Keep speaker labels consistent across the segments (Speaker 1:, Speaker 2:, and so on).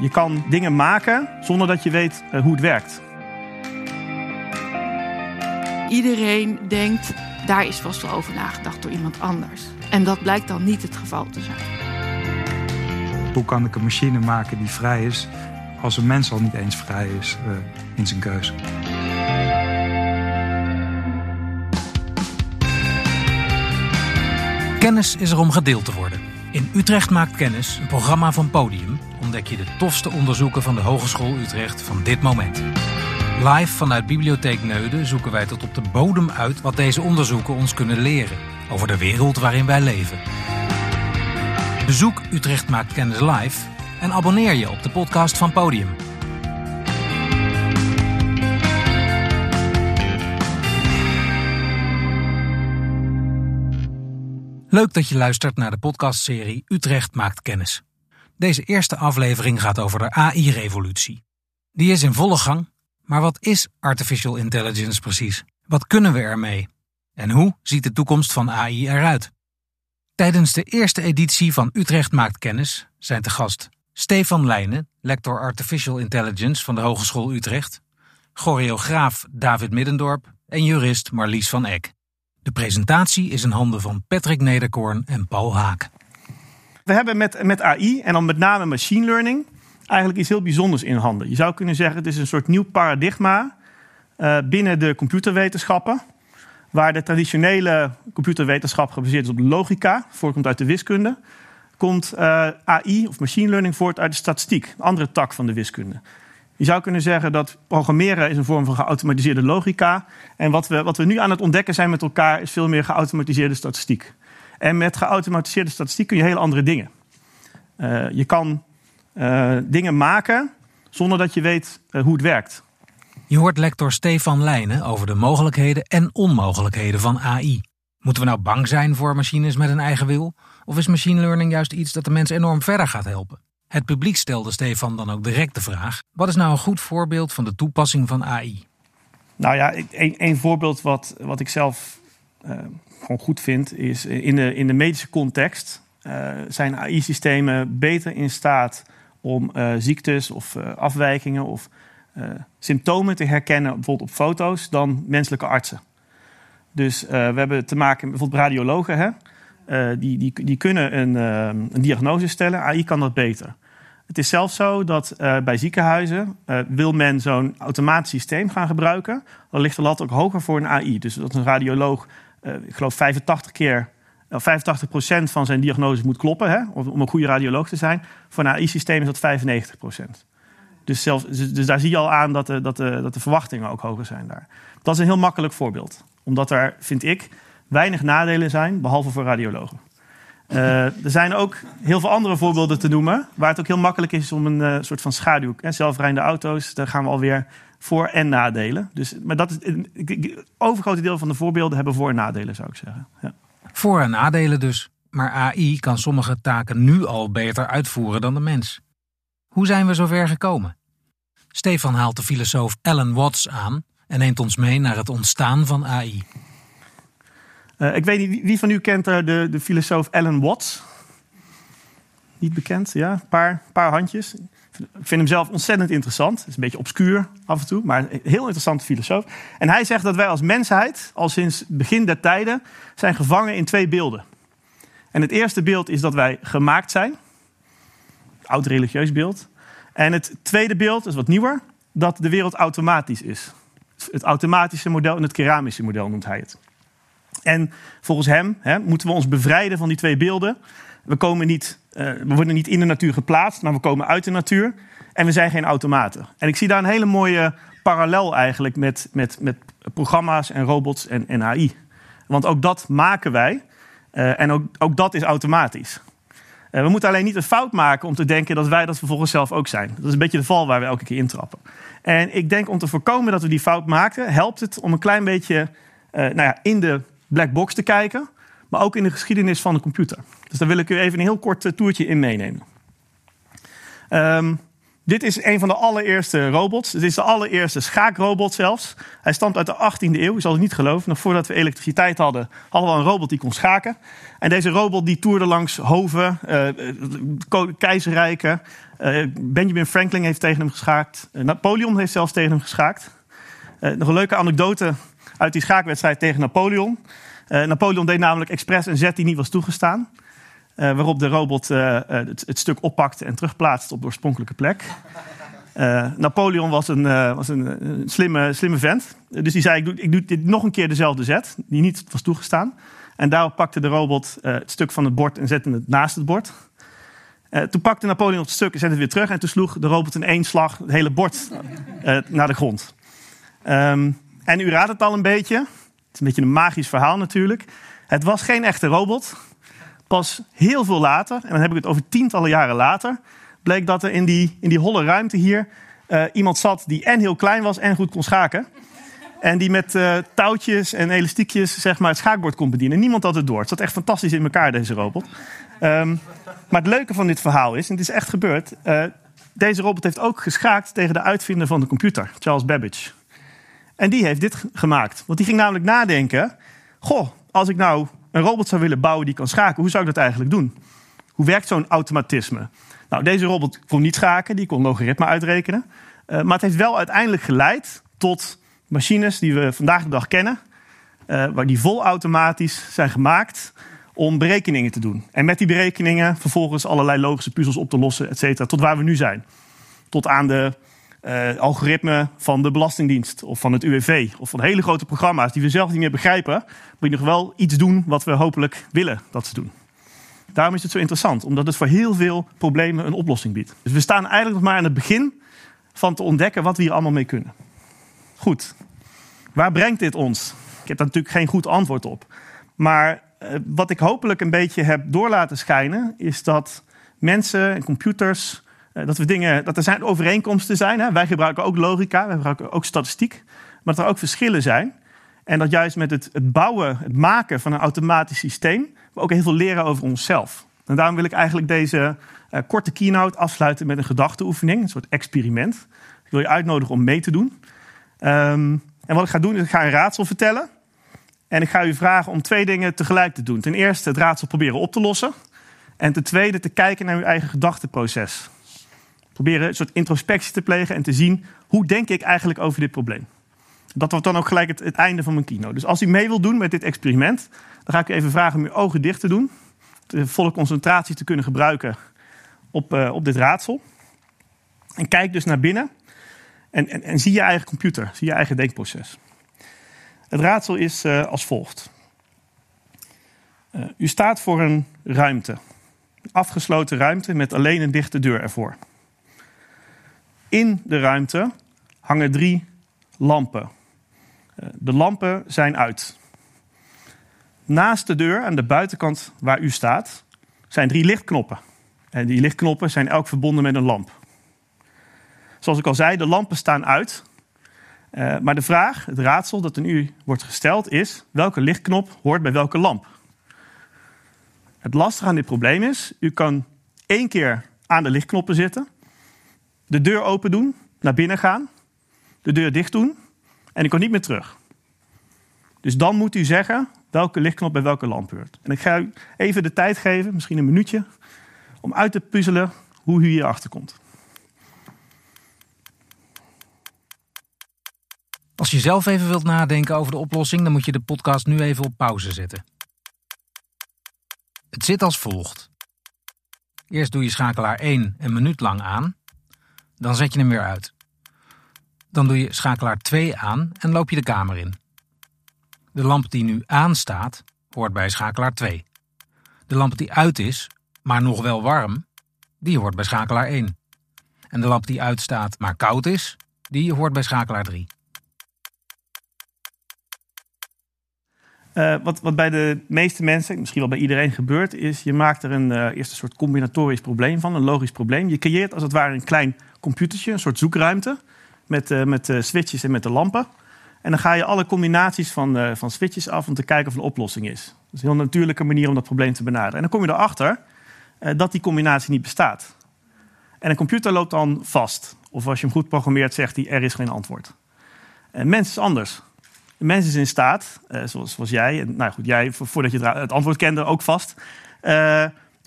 Speaker 1: je kan dingen maken zonder dat je weet hoe het werkt.
Speaker 2: Iedereen denkt, daar is vast wel over nagedacht door iemand anders. En dat blijkt dan niet het geval te zijn.
Speaker 3: Hoe kan ik een machine maken die vrij is als een mens al niet eens vrij is uh, in zijn keuze?
Speaker 4: Kennis is er om gedeeld te worden. In Utrecht maakt kennis, een programma van Podium, ontdek je de tofste onderzoeken van de Hogeschool Utrecht van dit moment. Live vanuit Bibliotheek Neuden zoeken wij tot op de bodem uit wat deze onderzoeken ons kunnen leren over de wereld waarin wij leven. Bezoek Utrecht Maakt Kennis Live en abonneer je op de podcast van Podium. Leuk dat je luistert naar de podcastserie Utrecht Maakt Kennis. Deze eerste aflevering gaat over de AI-revolutie. Die is in volle gang, maar wat is artificial intelligence precies? Wat kunnen we ermee? En hoe ziet de toekomst van AI eruit? Tijdens de eerste editie van Utrecht Maakt Kennis zijn te gast Stefan Leijnen, lector Artificial Intelligence van de Hogeschool Utrecht, choreograaf David Middendorp en jurist Marlies van Eck. De presentatie is in handen van Patrick Nederkoorn en Paul Haak.
Speaker 1: We hebben met, met AI en dan met name machine learning eigenlijk iets heel bijzonders in handen. Je zou kunnen zeggen, het is een soort nieuw paradigma uh, binnen de computerwetenschappen. Waar de traditionele computerwetenschap gebaseerd is op logica, voorkomt uit de wiskunde, komt eh, AI of machine learning voort uit de statistiek, een andere tak van de wiskunde. Je zou kunnen zeggen dat programmeren is een vorm van geautomatiseerde logica. En wat we, wat we nu aan het ontdekken zijn met elkaar is veel meer geautomatiseerde statistiek. En met geautomatiseerde statistiek kun je hele andere dingen. Uh, je kan uh, dingen maken zonder dat je weet uh, hoe het werkt.
Speaker 4: Je hoort lector Stefan Leijnen over de mogelijkheden en onmogelijkheden van AI. Moeten we nou bang zijn voor machines met een eigen wil? Of is machine learning juist iets dat de mens enorm verder gaat helpen? Het publiek stelde Stefan dan ook direct de vraag: wat is nou een goed voorbeeld van de toepassing van AI?
Speaker 1: Nou ja, een, voorbeeld wat, wat ik zelf gewoon goed vind, is in de, in de medische context uh, zijn AI-systemen beter in staat om ziektes of afwijkingen of symptomen te herkennen, bijvoorbeeld op foto's, dan menselijke artsen. Dus we hebben te maken met bijvoorbeeld radiologen. Hè? Die, die, die kunnen een, diagnose stellen. AI kan dat beter. Het is zelfs zo dat bij ziekenhuizen wil men zo'n automatisch systeem gaan gebruiken. Dan ligt de lat ook hoger voor een AI. Dus dat een radioloog, ik geloof 85 keer, 85% van zijn diagnose moet kloppen hè, om een goede radioloog te zijn. Voor een AI-systeem is dat 95% Dus, zelfs, dus, dus, daar zie je al aan dat de, dat, de, dat de verwachtingen ook hoger zijn daar. Dat is een heel makkelijk voorbeeld. Omdat er, vind ik, weinig nadelen zijn, behalve voor radiologen. Uh, er zijn ook heel veel andere voorbeelden te noemen, waar het ook heel makkelijk is om een soort van schaduw. Hè, zelfrijdende auto's, daar gaan we alweer voor- en nadelen. Dus, maar dat is, het overgrote deel van de voorbeelden hebben voor- en nadelen, zou ik zeggen. Ja.
Speaker 4: Voor- en nadelen dus. Maar AI kan sommige taken nu al beter uitvoeren dan de mens. Hoe zijn we zover gekomen? Stefan haalt de filosoof Alan Watts aan en neemt ons mee naar het ontstaan van AI.
Speaker 1: Uh, ik weet niet, wie van u kent er de, de filosoof Alan Watts? Niet bekend, ja? Een paar, paar handjes. Vind hem zelf ontzettend interessant. Het is een beetje obscuur af en toe, maar een heel interessante filosoof. En hij zegt dat wij als mensheid, al sinds begin der tijden, zijn gevangen in twee beelden. En het eerste beeld is dat wij gemaakt zijn. Oud religieus beeld. En het tweede beeld is wat nieuwer, dat de wereld automatisch is. Het automatische model en het keramische model noemt hij het. En volgens hem hè, moeten we ons bevrijden van die twee beelden. We, komen niet, uh, we worden niet in de natuur geplaatst, maar we komen uit de natuur. En we zijn geen automaten. En ik zie daar een hele mooie parallel eigenlijk met, met, met programma's en robots en, en AI. Want ook dat maken wij. Uh, en ook, ook dat is automatisch. Uh, we moeten alleen niet een fout maken om te denken dat wij dat vervolgens zelf ook zijn. Dat is een beetje de val waar we elke keer intrappen. En ik denk om te voorkomen dat we die fout maken, helpt het om een klein beetje nou ja, in de black box te kijken, maar ook in de geschiedenis van de computer. Dus daar wil ik u even een heel kort eh, toertje in meenemen. Um, dit is een van de allereerste robots. Het is de allereerste schaakrobot zelfs. Hij stamt uit de 18e eeuw. Je zal het niet geloven. Nog voordat we elektriciteit hadden, hadden we een robot die kon schaken. En deze robot die toerde langs hoven, uh, keizerrijken. Uh, Benjamin Franklin heeft tegen hem geschaakt. Napoleon heeft zelfs tegen hem geschaakt. nog een leuke anekdote uit die schaakwedstrijd tegen Napoleon. Napoleon deed namelijk expres een zet die niet was toegestaan. Uh, waarop de robot uh, het, het, stuk oppakt en terugplaatst op de oorspronkelijke plek. Napoleon was een, was een, slimme, slimme vent. Dus die zei: ik doe, ik doe dit nog een keer dezelfde zet, die niet was toegestaan. En daarop pakte de robot het stuk van het bord en zette het naast het bord. toen pakte Napoleon het stuk en zette het weer terug. En toen sloeg de robot in één slag het hele bord naar de grond. Um, en u raadt het al een beetje. Het is een beetje een magisch verhaal natuurlijk. Het was geen echte robot. Pas heel veel later, en dan heb ik het over tientallen jaren later, bleek dat er in die, in die holle ruimte hier uh, iemand zat die en heel klein was en goed kon schaken. En die met uh, touwtjes en elastiekjes zeg maar, het schaakbord kon bedienen. Niemand had het door. Het zat echt fantastisch in elkaar, deze robot. Um, maar het leuke van dit verhaal is, en het is echt gebeurd... Uh, deze robot heeft ook geschaakt tegen de uitvinder van de computer, Charles Babbage. En die heeft dit gemaakt. Want die ging namelijk nadenken... Goh, als ik nou een robot zou willen bouwen die kan schaken, hoe zou ik dat eigenlijk doen? Hoe werkt zo'n automatisme? Nou, deze robot kon niet schaken, die kon logaritme uitrekenen. Uh, maar het heeft wel uiteindelijk geleid tot machines die we vandaag de dag kennen, uh, waar die volautomatisch zijn gemaakt om berekeningen te doen. En met die berekeningen vervolgens allerlei logische puzzels op te lossen, et cetera, tot waar we nu zijn. Tot aan de uh, algoritme van de Belastingdienst of van het UWV of van hele grote programma's die we zelf niet meer begrijpen, moet je nog wel iets doen wat we hopelijk willen dat ze doen. Daarom is het zo interessant, omdat het voor heel veel problemen een oplossing biedt. Dus we staan eigenlijk nog maar aan het begin van te ontdekken wat we hier allemaal mee kunnen. Goed, waar brengt dit ons? Ik heb daar natuurlijk geen goed antwoord op. Maar uh, wat ik hopelijk een beetje heb door laten schijnen, is dat mensen en computers eh, dat, we dingen, dat er zijn overeenkomsten zijn. Hè. Wij gebruiken ook logica, wij gebruiken ook statistiek. Maar dat er ook verschillen zijn. En dat juist met het, het bouwen, het maken van een automatisch systeem... we ook heel veel leren over onszelf. En daarom wil ik eigenlijk deze uh, korte keynote afsluiten met een gedachteoefening. Een soort experiment. Ik wil je uitnodigen om mee te doen. Um, en wat ik ga doen is, ik ga een raadsel vertellen. En ik ga u vragen om twee dingen tegelijk te doen. Ten eerste het raadsel proberen op te lossen. En ten tweede te kijken naar uw eigen gedachteproces proberen een soort introspectie te plegen en te zien hoe denk ik eigenlijk over dit probleem. Dat wordt dan ook gelijk het, einde van mijn kino. Dus als u mee wilt doen met dit experiment, dan ga ik u even vragen om uw ogen dicht te doen. De volle concentratie te kunnen gebruiken op, uh, op dit raadsel. En kijk dus naar binnen en, en, en, zie je eigen computer, zie je eigen denkproces. Het raadsel is uh, als volgt. Uh, u staat voor een ruimte. Afgesloten ruimte met alleen een dichte deur ervoor. In de ruimte hangen drie lampen. Eh, de lampen zijn uit. Naast de deur aan de buitenkant waar u staat zijn drie lichtknoppen. En die lichtknoppen zijn elk verbonden met een lamp. Zoals ik al zei, de lampen staan uit. Uh, maar de vraag, het raadsel dat er nu wordt gesteld is: welke lichtknop hoort bij welke lamp? Het lastige aan dit probleem is: u kan één keer aan de lichtknoppen zitten de deur open doen, naar binnen gaan, de deur dicht doen en ik kan niet meer terug. Dus dan moet u zeggen welke lichtknop bij welke lamp hoort. En ik ga u even de tijd geven, misschien een minuutje, om uit te puzzelen hoe u hier achter komt.
Speaker 4: Als je zelf even wilt nadenken over de oplossing, dan moet je de podcast nu even op pauze zetten. Het zit als volgt. Eerst doe je schakelaar 1 een minuut lang aan. Dan zet je hem weer uit. Dan doe je schakelaar 2 aan en loop je de kamer in. De lamp die nu aanstaat, hoort bij schakelaar 2. De lamp die uit is, maar nog wel warm, die hoort bij schakelaar 1. En de lamp die uitstaat, maar koud is, die hoort bij schakelaar 3.
Speaker 1: Uh, wat, wat, bij de meeste mensen, misschien wel bij iedereen gebeurt, is je maakt er een, uh, eerst een soort combinatorisch probleem van, een logisch probleem. Je creëert als het ware een klein computertje, een soort zoekruimte met, uh, met switches en met de lampen. En dan ga je alle combinaties van, van switches af om te kijken of een oplossing is. Dat is een heel natuurlijke manier om dat probleem te benaderen. En dan kom je erachter dat die combinatie niet bestaat. En een computer loopt dan vast. Of als je hem goed programmeert, zegt hij: er is geen antwoord. Een mens is anders. Een mens is in staat, zoals, zoals, jij, en nou goed, jij voordat je het antwoord kende ook vast,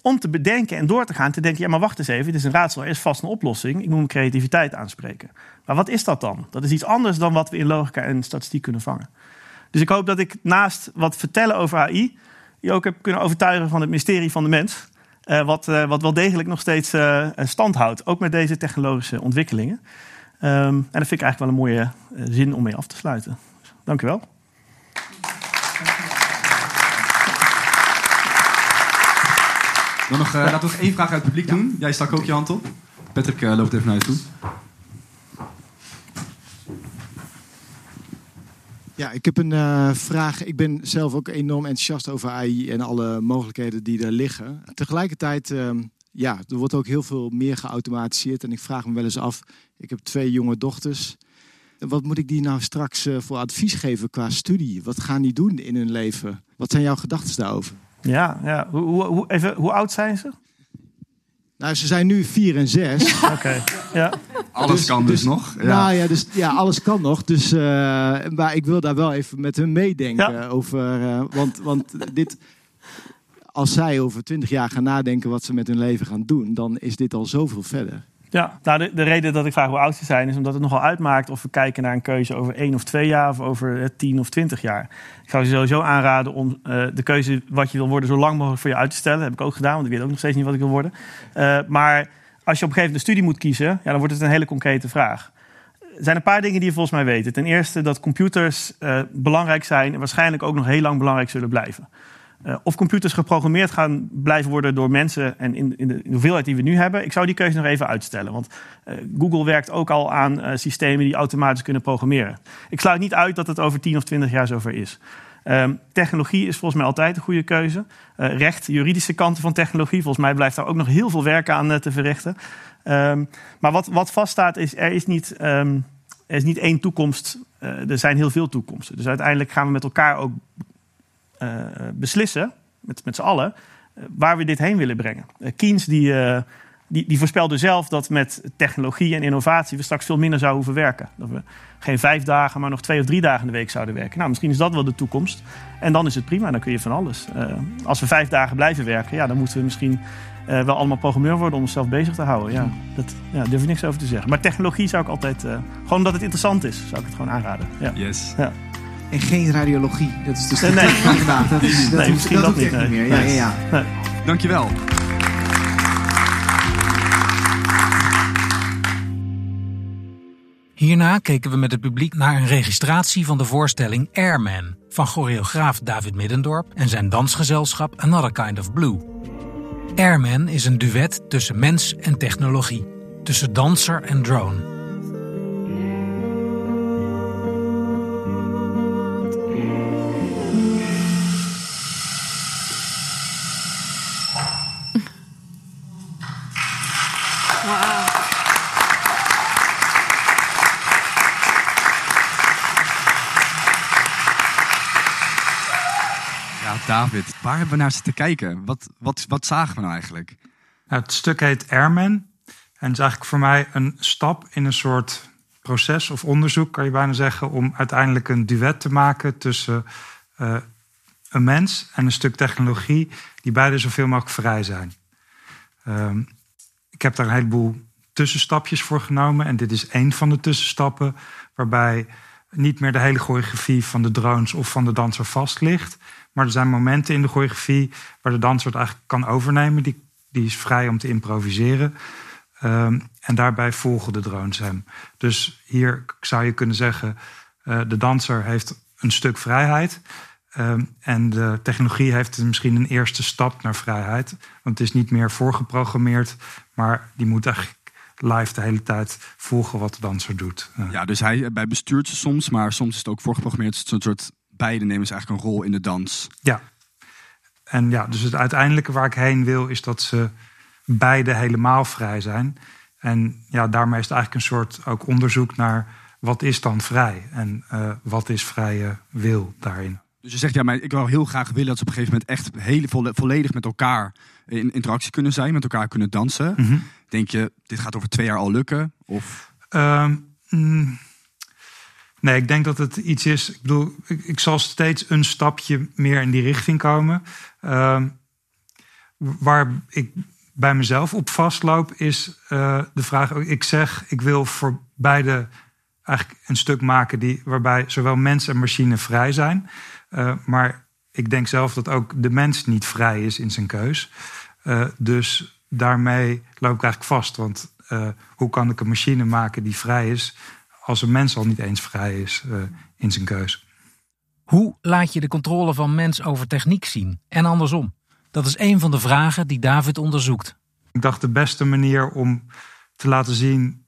Speaker 1: om te bedenken en door te gaan, te denken: ja, maar wacht eens even, dit is een raadsel, er is vast een oplossing. Ik moet mijn creativiteit aanspreken. Maar wat is dat dan? Dat is iets anders dan wat we in logica en statistiek kunnen vangen. Dus ik hoop dat ik naast wat vertellen over AI, je ook heb kunnen overtuigen van het mysterie van de mens. Uh, wat, uh, wat wel degelijk nog steeds uh, stand houdt, ook met deze technologische ontwikkelingen. Um, en dat vind ik eigenlijk wel een mooie zin om mee af te sluiten. Dank u wel.
Speaker 5: Dan nog, laten we nog één vraag uit het publiek doen. Jij stak ook je hand op. Patrick loopt even naar je toe.
Speaker 6: Ja, ik heb een uh, vraag. Ik ben zelf ook enorm enthousiast over AI en alle mogelijkheden die er liggen. Tegelijkertijd, uh, ja, er wordt ook heel veel meer geautomatiseerd. En ik vraag me wel eens af, ik heb twee jonge dochters. Wat moet ik die nou straks uh, voor advies geven qua studie? Wat gaan die doen in hun leven? Wat zijn jouw gedachten daarover?
Speaker 1: Ja, ja. Hoe, hoe, even, hoe oud zijn ze?
Speaker 6: Nou, ze zijn nu vier en zes.
Speaker 1: Oké, ja.
Speaker 5: Alles dus, kan dus, dus, nog.
Speaker 6: Ja. Nou ja, dus, ja, alles kan nog. Dus, uh, maar ik wil daar wel even met hun meedenken ja. over. Uh, want, want dit, als zij over twintig jaar gaan nadenken wat ze met hun leven gaan doen, dan is dit al zoveel verder.
Speaker 1: Ja, nou de, de reden dat ik vraag hoe oud ze zijn, is omdat het nogal uitmaakt of we kijken naar een keuze over één of twee jaar of over tien of twintig jaar. Ik zou je sowieso aanraden om uh, de keuze wat je wil worden zo lang mogelijk voor je uit te stellen. Dat heb ik ook gedaan, want ik weet ook nog steeds niet wat ik wil worden. Uh, maar als je op een gegeven moment een studie moet kiezen, ja, dan wordt het een hele concrete vraag. Er zijn een paar dingen die je volgens mij weet. Ten eerste dat computers uh, belangrijk zijn en waarschijnlijk ook nog heel lang belangrijk zullen blijven. Uh, of computers geprogrammeerd gaan blijven worden door mensen en in, in, de, hoeveelheid die we nu hebben, ik zou die keuze nog even uitstellen. Want uh, Google werkt ook al aan uh, systemen die automatisch kunnen programmeren. Ik sluit niet uit dat het over 10 of 20 jaar zover is. Um, technologie is volgens mij altijd een goede keuze. recht, juridische kanten van technologie, volgens mij blijft daar ook nog heel veel werk aan te verrichten. Um, maar wat, wat vaststaat is, er is niet, um, er is niet één toekomst, er zijn heel veel toekomsten. Dus uiteindelijk gaan we met elkaar ook beslissen, met, met z'n allen, uh, waar we dit heen willen brengen. Uh, Keynes die, die, die voorspelde zelf dat met technologie en innovatie we straks veel minder zouden hoeven werken. Dat we geen vijf dagen, maar nog twee of drie dagen in de week zouden werken. Nou, misschien is dat wel de toekomst. En dan is het prima, dan kun je van alles. als we vijf dagen blijven werken, ja, dan moeten we misschien wel allemaal programmeur worden om onszelf bezig te houden. Ja, dat ja, durf ik niks over te zeggen. Maar technologie zou ik altijd, gewoon omdat het interessant is, zou ik het gewoon aanraden. Ja.
Speaker 5: Yes.
Speaker 1: Ja.
Speaker 7: En geen radiologie. Dat is dus
Speaker 1: nee, nee.
Speaker 7: vandaag. Dat is, dat
Speaker 1: nee, misschien
Speaker 7: dat,
Speaker 1: niet. Nee.
Speaker 7: meer. Ja, ja, ja.
Speaker 1: Nee.
Speaker 5: Dankjewel.
Speaker 4: Hierna keken we met het publiek naar een registratie van de voorstelling Airman van choreograaf David Middendorp en zijn dansgezelschap Another Kind of Blue. Airman is een duet tussen mens en technologie, tussen danser en drone.
Speaker 5: David, waar hebben we naar zitten kijken? Wat, wat, wat zagen we nou eigenlijk?
Speaker 3: Nou, het stuk heet Airman. En is eigenlijk voor mij een stap in een soort proces of onderzoek, kan je bijna zeggen, om uiteindelijk een duet te maken tussen uh, een mens en een stuk technologie, die beide zoveel mogelijk vrij zijn. Um, ik heb daar een heleboel tussenstapjes voor genomen. En dit is één van de tussenstappen, waarbij niet meer de hele choreografie van de drones of van de danser vast ligt. Maar er zijn momenten in de choreografie waar de danser het eigenlijk kan overnemen. Die, die is vrij om te improviseren. Um, en daarbij volgen de drones hem. Dus hier zou je kunnen zeggen: uh, de danser heeft een stuk vrijheid. Um, en de technologie heeft misschien een eerste stap naar vrijheid. Want het is niet meer voorgeprogrammeerd, maar die moet eigenlijk live de hele tijd volgen wat de danser doet.
Speaker 5: Ja, dus hij bij bestuurt ze soms, maar soms is het ook voorgeprogrammeerd. Het is een soort beide nemen ze eigenlijk een rol in de dans.
Speaker 3: Ja. En ja, dus het uiteindelijke waar ik heen wil, is dat ze beide helemaal vrij zijn. En ja, daarmee is het eigenlijk een soort ook onderzoek naar wat is dan vrij en uh, wat is vrije wil daarin.
Speaker 5: Dus je zegt, ja, maar ik wil heel graag willen dat ze op een gegeven moment echt volle- volledig met elkaar in interactie kunnen zijn, met elkaar kunnen dansen.
Speaker 3: Mhm.
Speaker 5: Denk je, dit gaat over twee jaar al lukken? Of
Speaker 3: Ehm, mm, nee, ik denk dat het iets is. Ik bedoel, ik, ik zal steeds een stapje meer in die richting komen. Ehm, waar ik bij mezelf op vastloop, is eh, de vraag: ik zeg, ik wil voor beide eigenlijk een stuk maken die, waarbij zowel mens en machine vrij zijn. Eh, maar ik denk zelf dat ook de mens niet vrij is in zijn keus. Eh, dus daarmee loop ik eigenlijk vast. Want eh, hoe kan ik een machine maken die vrij is als een mens al niet eens vrij is in zijn keus?
Speaker 4: Hoe laat je de controle van mens over techniek zien? En andersom? Dat is een van de vragen die David onderzoekt.
Speaker 3: Ik dacht de beste manier om te laten zien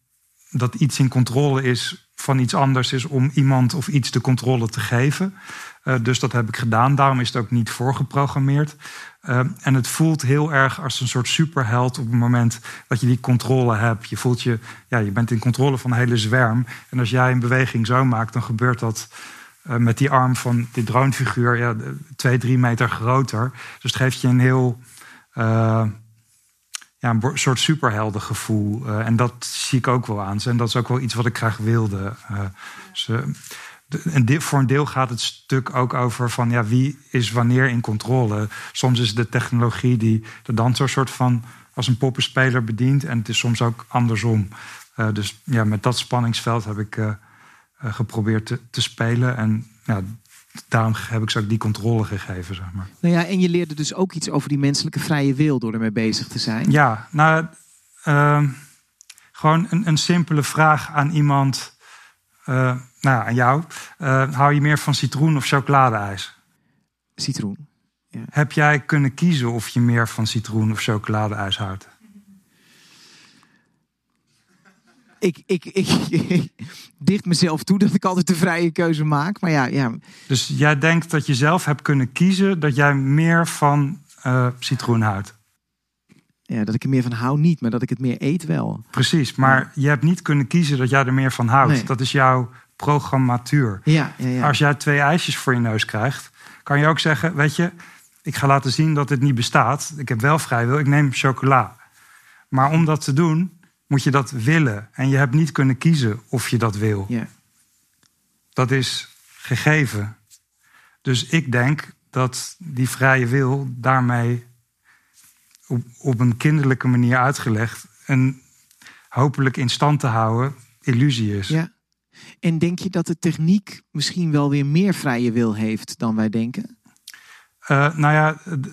Speaker 3: dat iets in controle is van iets anders is om iemand of iets de controle te geven. Eh, dus dat heb ik gedaan. Daarom is het ook niet voorgeprogrammeerd. Eh, en het voelt heel erg als een soort superheld op het moment dat je die controle hebt. Je voelt je, ja, je bent in controle van een hele zwerm. En als jij een beweging zo maakt, dan gebeurt dat eh, met die arm van die dronefiguur ja, twee, drie meter groter. Dus het geeft je een heel ja, een soort superheldengevoel. Eh, en dat zie ik ook wel aan. En dat is ook wel iets wat ik graag wilde. De- en dit, voor een deel gaat het stuk ook over van ja, wie is wanneer in controle. Soms is de technologie die de danser soort van als een poppenspeler bedient. En het is soms ook andersom. Eh, dus ja, met dat spanningsveld heb ik eh, eh, geprobeerd te, te spelen. En ja, daarom heb ik ze ook die controle gegeven, zeg maar.
Speaker 7: Nou ja, en je leerde dus ook iets over die menselijke vrije wil door ermee bezig te zijn.
Speaker 3: Ja, nou, ehm, gewoon een, een simpele vraag aan iemand, nou, ja, aan jou. Eh, hou je meer van citroen of chocoladeijs?
Speaker 7: Citroen.
Speaker 3: Heb jij kunnen kiezen of je meer van citroen of chocoladeijs houdt?
Speaker 7: Ik, ik, ik, ik dicht mezelf toe dat ik altijd de vrije keuze maak. Maar ja, ja,
Speaker 3: Dus jij denkt dat je zelf hebt kunnen kiezen dat jij meer van eh, citroen houdt.
Speaker 7: Ja, dat ik er meer van hou niet, maar dat ik het meer eet wel.
Speaker 3: Precies, maar je hebt niet kunnen kiezen dat jij er meer van houdt.
Speaker 7: Nee.
Speaker 3: Dat is jouw programmatuur.
Speaker 7: Ja, ja, ja.
Speaker 3: Als jij twee ijsjes voor je neus krijgt, kan je ook zeggen: Weet je, ik ga laten zien dat dit niet bestaat. Ik heb wel vrij wil, ik neem chocola. Maar om dat te doen, moet je dat willen. En je hebt niet kunnen kiezen of je dat wil.
Speaker 7: ja.
Speaker 3: Dat is gegeven. Dus ik denk dat die vrije wil daarmee op, op een kinderlijke manier uitgelegd en hopelijk in stand te houden illusie is.
Speaker 7: ja. En denk je dat de techniek misschien wel weer meer vrije wil heeft dan wij denken?
Speaker 3: Eh, nou ja, het,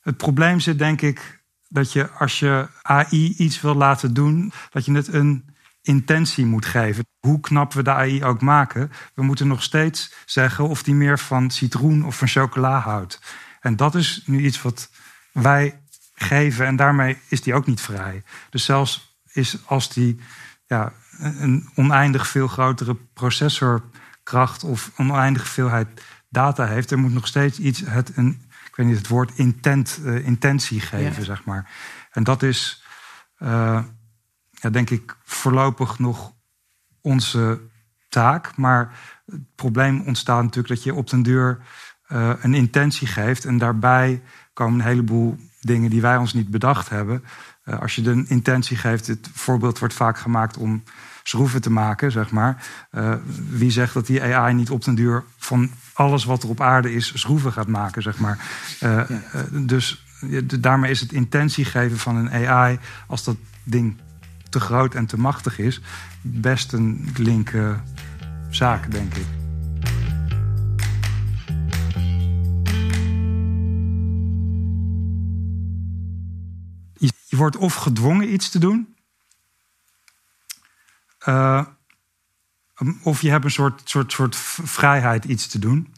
Speaker 3: het probleem zit denk ik dat je als je AI iets wil laten doen, dat je het een intentie moet geven. Hoe knap we de AI ook maken, we moeten nog steeds zeggen of die meer van citroen of van chocola houdt. En dat is nu iets wat wij geven en daarmee is die ook niet vrij. Dus zelfs is als die ja, een oneindig veel grotere processorkracht of een oneindige veelheid data heeft, er moet nog steeds iets, het, een, ik weet niet het woord, intent, eh, intentie geven,
Speaker 7: Ja.
Speaker 3: zeg maar. En dat is, eh, ja, denk ik, voorlopig nog onze taak. Maar het probleem ontstaat natuurlijk dat je op den duur eh, een intentie geeft. En daarbij komen een heleboel dingen die wij ons niet bedacht hebben. Eh, als je de intentie geeft, het voorbeeld wordt vaak gemaakt om schroeven te maken, zeg maar. Eh, wie zegt dat die AI niet op den duur van alles wat er op aarde is schroeven gaat maken, zeg maar. Eh, dus daarmee is het intentie geven van een AI, als dat ding te groot en te machtig is, best een linker zaak, denk ik. Je, wordt of gedwongen iets te doen, eh, of je hebt een soort, soort, soort vrijheid iets te doen.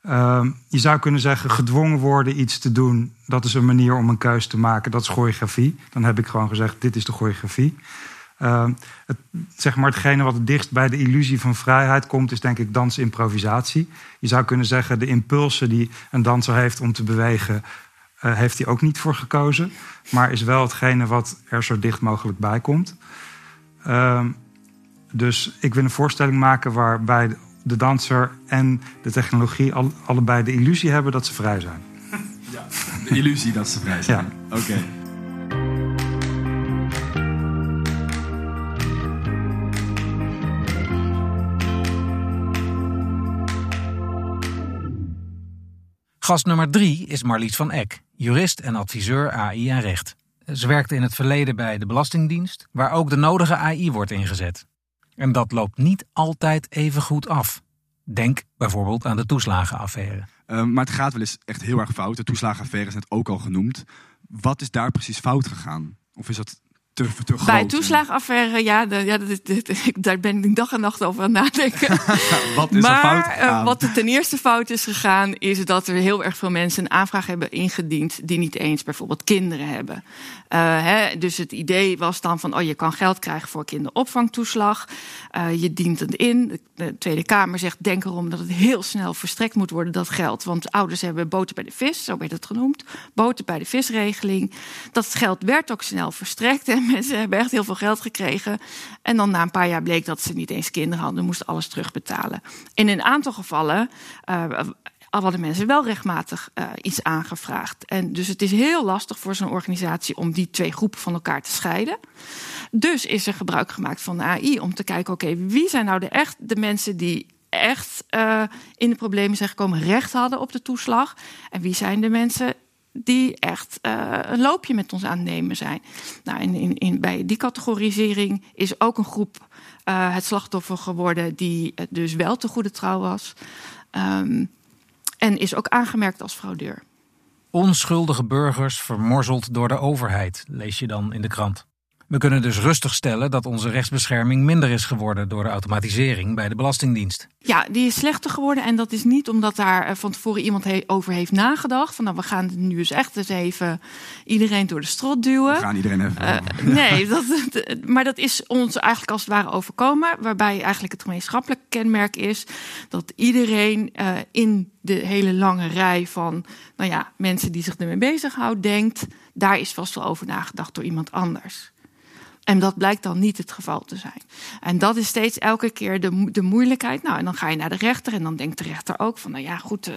Speaker 3: Eh, je zou kunnen zeggen, gedwongen worden iets te doen, dat is een manier om een keus te maken. Dat is choreografie. Dan heb ik gewoon gezegd, dit is de choreografie. Eh, het, zeg maar hetgene wat het dichtst bij de illusie van vrijheid komt, is denk ik dansimprovisatie. Je zou kunnen zeggen, de impulsen die een danser heeft om te bewegen, eh, heeft hij ook niet voor gekozen. Maar is wel hetgene wat er zo dicht mogelijk bij komt. Ehm, dus ik wil een voorstelling maken waarbij de danser en de technologie al, allebei de illusie hebben dat ze vrij zijn.
Speaker 5: De illusie dat ze vrij zijn. Oké.
Speaker 4: Gast nummer drie is Marlies van Eck, jurist en adviseur AI en recht. Ze werkte in het verleden bij de Belastingdienst, waar ook de nodige AI wordt ingezet. En dat loopt niet altijd even goed af. Denk bijvoorbeeld aan de toeslagenaffaire.
Speaker 5: Ehm, maar het gaat wel eens echt heel erg fout. De toeslagenaffaire is net ook al genoemd. Wat is daar precies fout gegaan? Of is dat te, te groot?
Speaker 2: Bij toeslagenaffaire, ja, de, ja dat is, dit- daar ben ik dag en nacht over aan het nadenken.
Speaker 5: Wat is er fout
Speaker 2: maar
Speaker 5: gegaan?
Speaker 2: eh, wat er ten eerste fout is gegaan, is dat er heel erg veel mensen een aanvraag hebben ingediend die niet eens bijvoorbeeld kinderen hebben. Eh, hè, dus het idee was dan van, oh, je kan geld krijgen voor kinderopvangtoeslag. Eh, je dient het in. De Tweede Kamer zegt, denk erom dat het heel snel verstrekt moet worden, dat geld. Want ouders hebben boter bij de vis, zo werd het genoemd. Boter bij de visregeling. Dat geld werd ook snel verstrekt en mensen hebben echt heel veel geld gekregen. En dan na een paar jaar bleek dat ze niet eens kinderen hadden, moesten alles terugbetalen. In een aantal gevallen eh, hadden mensen wel rechtmatig eh, iets aangevraagd. En dus het is heel lastig voor zo'n organisatie om die twee groepen van elkaar te scheiden. Dus is er gebruik gemaakt van de AI om te kijken: oké, wie zijn nou de echt de mensen die echt eh, in de problemen zijn gekomen, recht hadden op de toeslag? En wie zijn de mensen die echt eh, een loopje met ons aan het nemen zijn? Nou, in, in, in, bij die categorisering is ook een groep eh, het slachtoffer geworden die eh, dus wel te goede trouw was. Ehm, en is ook aangemerkt als fraudeur.
Speaker 4: Onschuldige burgers vermorzeld door de overheid, lees je dan in de krant. We kunnen dus rustig stellen dat onze rechtsbescherming minder is geworden door de automatisering bij de Belastingdienst.
Speaker 2: Ja, die is slechter geworden. En dat is niet omdat daar eh, van tevoren iemand he- over heeft nagedacht. Van nou, we gaan nu eens echt eens even iedereen door de strot duwen.
Speaker 5: We gaan iedereen even...
Speaker 2: Eh, nee, dat, maar dat is ons eigenlijk als het ware overkomen. Waarbij eigenlijk het gemeenschappelijk kenmerk is dat iedereen eh, in de hele lange rij van nou ja, mensen die zich ermee bezighouden, denkt: daar is vast wel over nagedacht door iemand anders. En dat blijkt dan niet het geval te zijn. En dat is steeds elke keer de, de moeilijkheid. Nou, en dan ga je naar de rechter en dan denkt de rechter ook van, nou ja, goed, eh,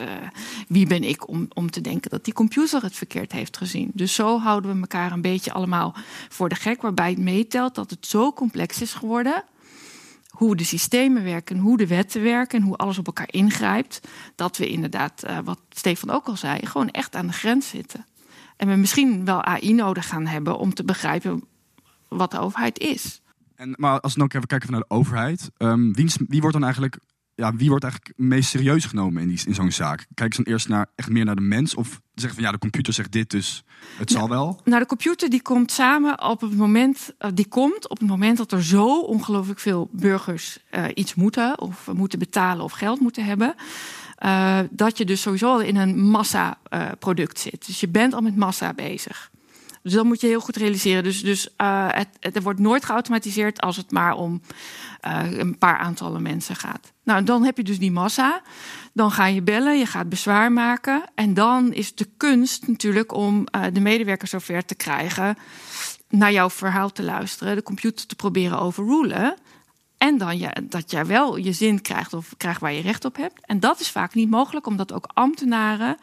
Speaker 2: wie ben ik om, om te denken dat die computer het verkeerd heeft gezien? Dus zo houden we elkaar een beetje allemaal voor de gek, waarbij het meetelt dat het zo complex is geworden. Hoe de systemen werken, hoe de wetten werken en hoe alles op elkaar ingrijpt. Dat we inderdaad, eh, wat Stefan ook al zei, gewoon echt aan de grens zitten. En we misschien wel AI nodig gaan hebben om te begrijpen wat de overheid is.
Speaker 5: En, maar als we dan ook even kijken naar de overheid. ehm, wie, wordt dan eigenlijk... Ja, wie wordt eigenlijk meest serieus genomen in, die, in zo'n zaak? Kijken ze dan eerst naar, echt meer naar de mens? Of zeggen van ja, de computer zegt dit, dus het zal wel?
Speaker 2: Nou, de computer die komt samen op het moment, eh, die komt op het moment dat er zo ongelooflijk veel burgers eh, iets moeten of moeten betalen of geld moeten hebben. eh, dat je dus sowieso al in een massa-product zit. Dus je bent al met massa bezig. Dus dat moet je heel goed realiseren. Dus, dus eh, het, er wordt nooit geautomatiseerd als het maar om eh, een paar aantallen mensen gaat. Nou, dan heb je dus die massa. Dan ga je bellen, je gaat bezwaar maken. En dan is de kunst natuurlijk om eh, de medewerker zover te krijgen naar jouw verhaal te luisteren, de computer te proberen overrulen. En dan ja, dat jij wel je zin krijgt of krijgt waar je recht op hebt. En dat is vaak niet mogelijk, omdat ook ambtenaren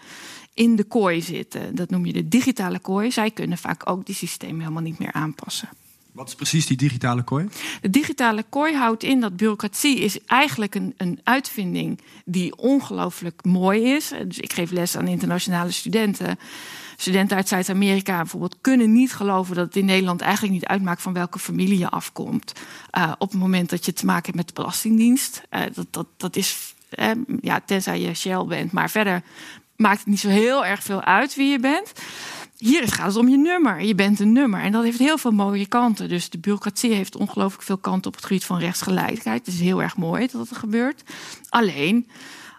Speaker 2: in de kooi zitten. Dat noem je de digitale kooi. Zij kunnen vaak ook die systemen helemaal niet meer aanpassen.
Speaker 5: Wat is precies die digitale kooi?
Speaker 2: De digitale kooi houdt in dat bureaucratie is eigenlijk een, een uitvinding die ongelooflijk mooi is. Dus ik geef les aan internationale studenten. Studenten uit Zuid-Amerika bijvoorbeeld kunnen niet geloven dat het in Nederland eigenlijk niet uitmaakt van welke familie je afkomt. Uh, op het moment dat je te maken hebt met de Belastingdienst. Uh, dat, dat, dat is, uh, ja, tenzij je Shell bent, maar verder maakt het niet zo heel erg veel uit wie je bent. Hier gaat het om je nummer. Je bent een nummer. En dat heeft heel veel mooie kanten. Dus de bureaucratie heeft ongelooflijk veel kanten op het gebied van rechtsgelijkheid. Het is heel erg mooi dat dat gebeurt. Alleen,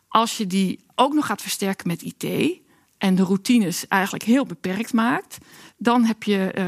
Speaker 2: als je die ook nog gaat versterken met IT en de routines eigenlijk heel beperkt maakt, dan heb je uh,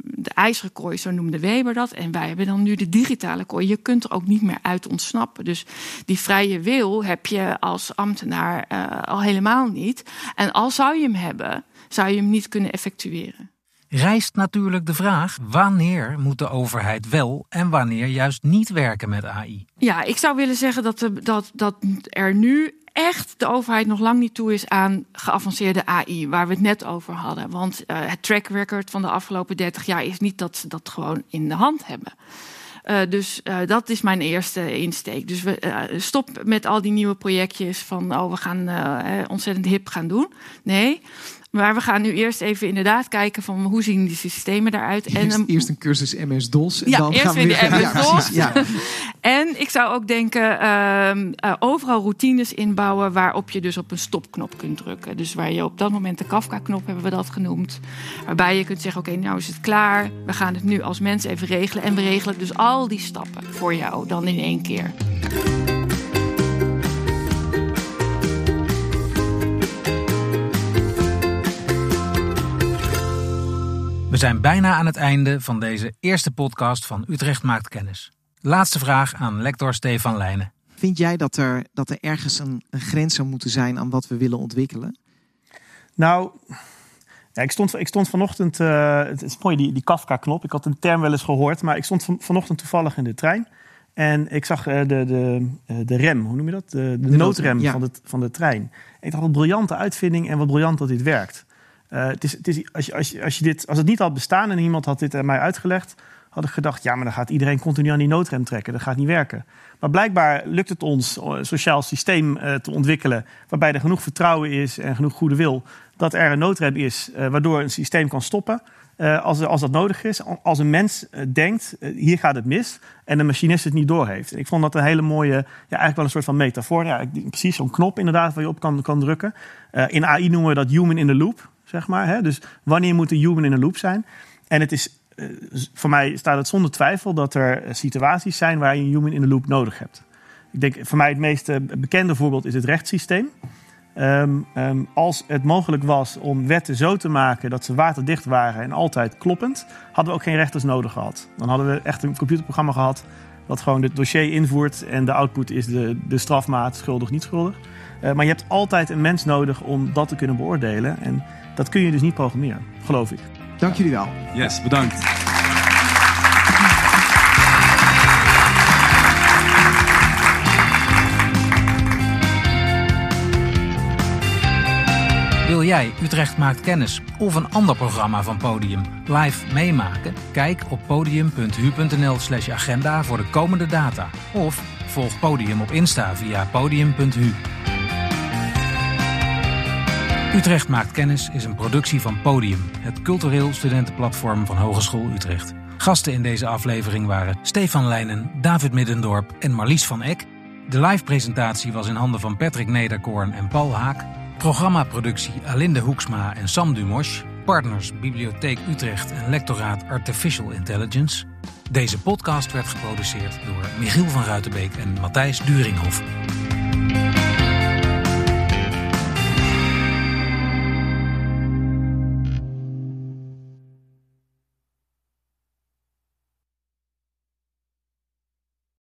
Speaker 2: de ijzeren kooi, zo noemde Weber dat. En wij hebben dan nu de digitale kooi. Je kunt er ook niet meer uit ontsnappen. Dus die vrije wil heb je als ambtenaar uh, al helemaal niet. En al zou je hem hebben, zou je hem niet kunnen effectueren.
Speaker 4: rijst natuurlijk de vraag: wanneer moet de overheid wel en wanneer juist niet werken met AI?
Speaker 2: Ja, ik zou willen zeggen dat, de, dat, dat er nu echt de overheid nog lang niet toe is aan geavanceerde AI, waar we het net over hadden. Want uh, het track record van de afgelopen 30 jaar is niet dat ze dat gewoon in de hand hebben. Uh, dus uh, dat is mijn eerste insteek. Dus we stop met al die nieuwe projectjes van oh we gaan ontzettend hip gaan doen. Nee, maar we gaan nu eerst even inderdaad kijken van hoe zien die systemen eruit.
Speaker 7: Eerst, en, eerst een cursus MS-DOS.
Speaker 2: En ja, dan eerst gaan we weer de MS-DOS. Ja, ja. en ik zou ook denken, uh, uh, overal routines inbouwen waarop je dus op een stopknop kunt drukken. Dus waar je op dat moment de Kafka-knop hebben we dat genoemd. Waarbij je kunt zeggen, oké, okay, nou is het klaar. We gaan het nu als mens even regelen. En we regelen dus al die stappen voor jou dan in één keer.
Speaker 4: We zijn bijna aan het einde van deze eerste podcast van Utrecht Maakt Kennis. Laatste vraag aan lector Stefan Leijnen.
Speaker 7: Vind jij dat er, dat er ergens een, een grens zou moeten zijn aan wat we willen ontwikkelen?
Speaker 1: Nou, ja, ik, stond, ik stond vanochtend, uh, het is mooi die, die Kafka-knop. Ik had een term wel eens gehoord, maar ik stond van, vanochtend toevallig in de trein. En ik zag uh, de, de, uh, de rem, hoe noem je dat? De, de, de noodrem ja. van, de, van de trein. Ik dacht, wat briljante uitvinding en wat briljant dat dit werkt. Uh, het is, als, je, als, als, je dit, als het niet had bestaan en iemand had dit aan mij uitgelegd, had ik gedacht, ja, maar dan gaat iedereen continu aan die noodrem trekken. Dat gaat niet werken. Maar blijkbaar lukt het ons een sociaal systeem uh, te ontwikkelen waarbij er genoeg vertrouwen is en genoeg goede wil dat er een noodrem is waardoor een systeem kan stoppen. als, als dat nodig is. Als een mens denkt, hier gaat het mis. En de machinist het niet doorheeft. Ik vond dat een hele mooie, ja, eigenlijk wel een soort van metafoor. Ja, precies zo'n knop inderdaad waar je op kan, kan drukken. in AI noemen we dat human in the loop zeg maar. Hè? Dus wanneer moet een human in een loop zijn? En het is, uh, voor mij staat het zonder twijfel dat er situaties zijn waar je een human in de loop nodig hebt. Ik denk, voor mij het meest bekende voorbeeld is het rechtssysteem. Um, um, als het mogelijk was om wetten zo te maken dat ze waterdicht waren en altijd kloppend, hadden we ook geen rechters nodig gehad. Dan hadden we echt een computerprogramma gehad dat gewoon het dossier invoert en de output is de, de strafmaat, schuldig, niet schuldig. Uh, maar je hebt altijd een mens nodig om dat te kunnen beoordelen. En dat kun je dus niet programmeren, geloof ik.
Speaker 7: Dank jullie wel.
Speaker 5: Yes, bedankt.
Speaker 4: Wil jij Utrecht Maakt Kennis of een ander programma van Podium live meemaken? Kijk op podium.hu.nl slash agenda voor de komende data. Of volg Podium op Insta via podium.hu. Utrecht Maakt Kennis is een productie van Podium, het cultureel studentenplatform van Hogeschool Utrecht. Gasten in deze aflevering waren Stefan Leijnen, David Middendorp en Marlies van Eck. De live presentatie was in handen van Patrick Nederkoorn en Paul Haak. Programmaproductie Alinde Hoeksma en Sam Dumosch. Partners Bibliotheek Utrecht en Lectoraat Artificial Intelligence. Deze podcast werd geproduceerd door Michiel van Ruitenbeek en Matthijs Duringhoff.